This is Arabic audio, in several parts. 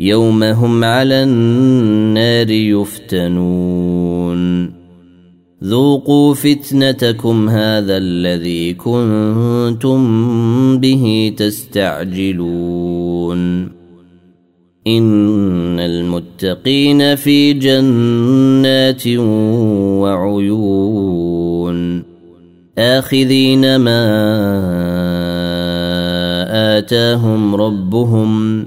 يوم هم على النار يفتنون. ذوقوا فتنتكم هذا الذي كنتم به تستعجلون. إن المتقين في جنات وعيون. آخذين ما آتاهم ربهم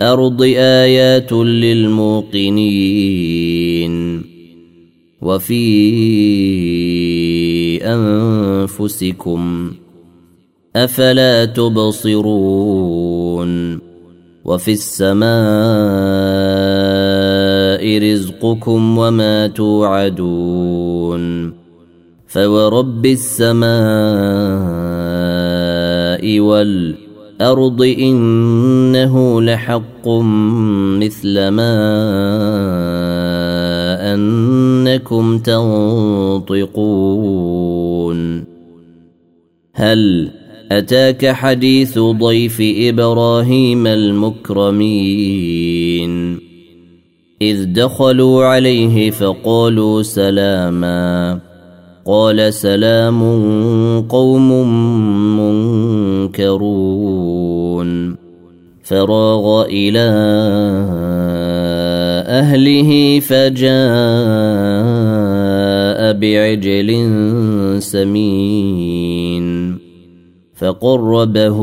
الأرض آيات للموقنين وفي أنفسكم أفلا تبصرون وفي السماء رزقكم وما توعدون فورب السماء والأرض الأرض إنه لحق مثل ما أنكم تنطقون. هل أتاك حديث ضيف إبراهيم المكرمين؟ إذ دخلوا عليه فقالوا سلاما. قال سلام قوم منكرون. فراغ إلى أهله فجاء بعجل سمين. فقربه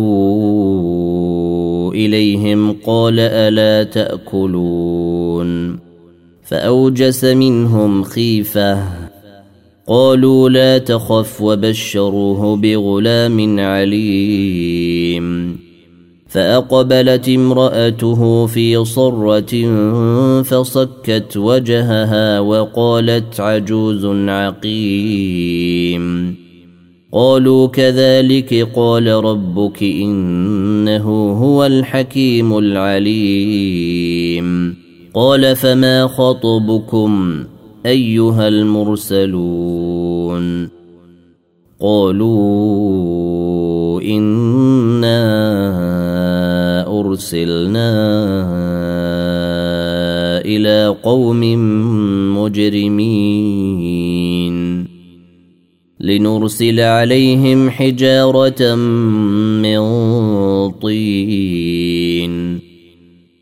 إليهم قال ألا تأكلون. فأوجس منهم خيفة. قالوا لا تخف وبشروه بغلام عليم. فأقبلت امرأته في صرة فصكت وجهها وقالت عجوز عقيم. قالوا كذلك قال ربك إنه هو الحكيم العليم. قال فما خطبكم؟ أيها المرسلون. قالوا إنا أرسلنا إلى قوم مجرمين. لنرسل عليهم حجارة من طين.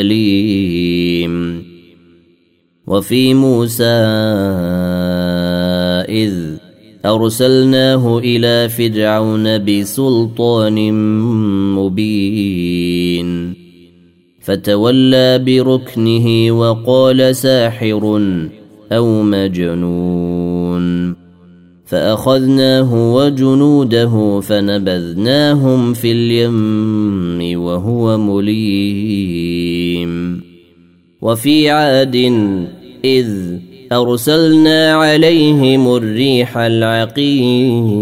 أليم. وفي موسى إذ أرسلناه إلى فرعون بسلطان مبين. فتولى بركنه وقال ساحر أو مجنون. فأخذناه وجنوده فنبذناهم في اليم وهو مليم. وفي عاد إذ أرسلنا عليهم الريح العقيم.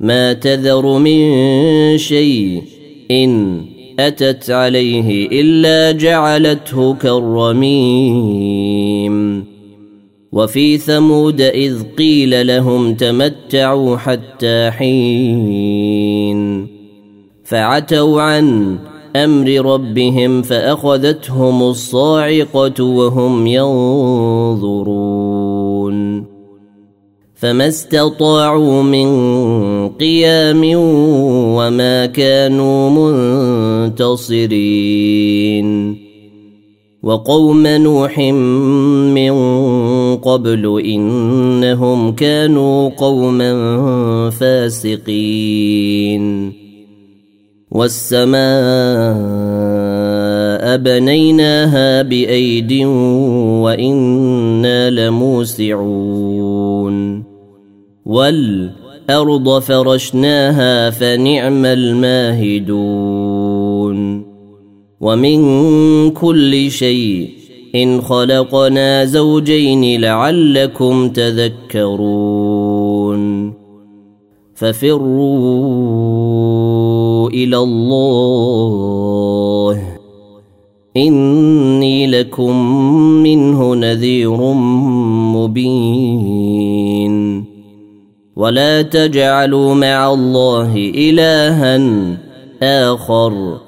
ما تذر من شيء إن أتت عليه إلا جعلته كالرميم. وفي ثمود إذ قيل لهم تمتعوا حتى حين فعتوا عن أمر ربهم فأخذتهم الصاعقة وهم ينظرون فما استطاعوا من قيام وما كانوا منتصرين وقوم نوح من قبل إنهم كانوا قوما فاسقين. والسماء بنيناها بايد وأنا لموسعون. والارض فرشناها فنعم الماهدون. ومن كل شيء إن خلقنا زوجين لعلكم تذكرون. ففروا إلى الله. إني لكم منه نذير مبين. ولا تجعلوا مع الله إلها آخر.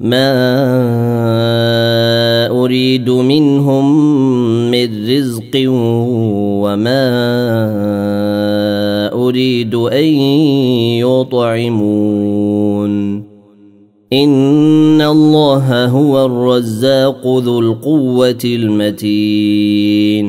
ما اريد منهم من رزق وما اريد ان يطعمون ان الله هو الرزاق ذو القوه المتين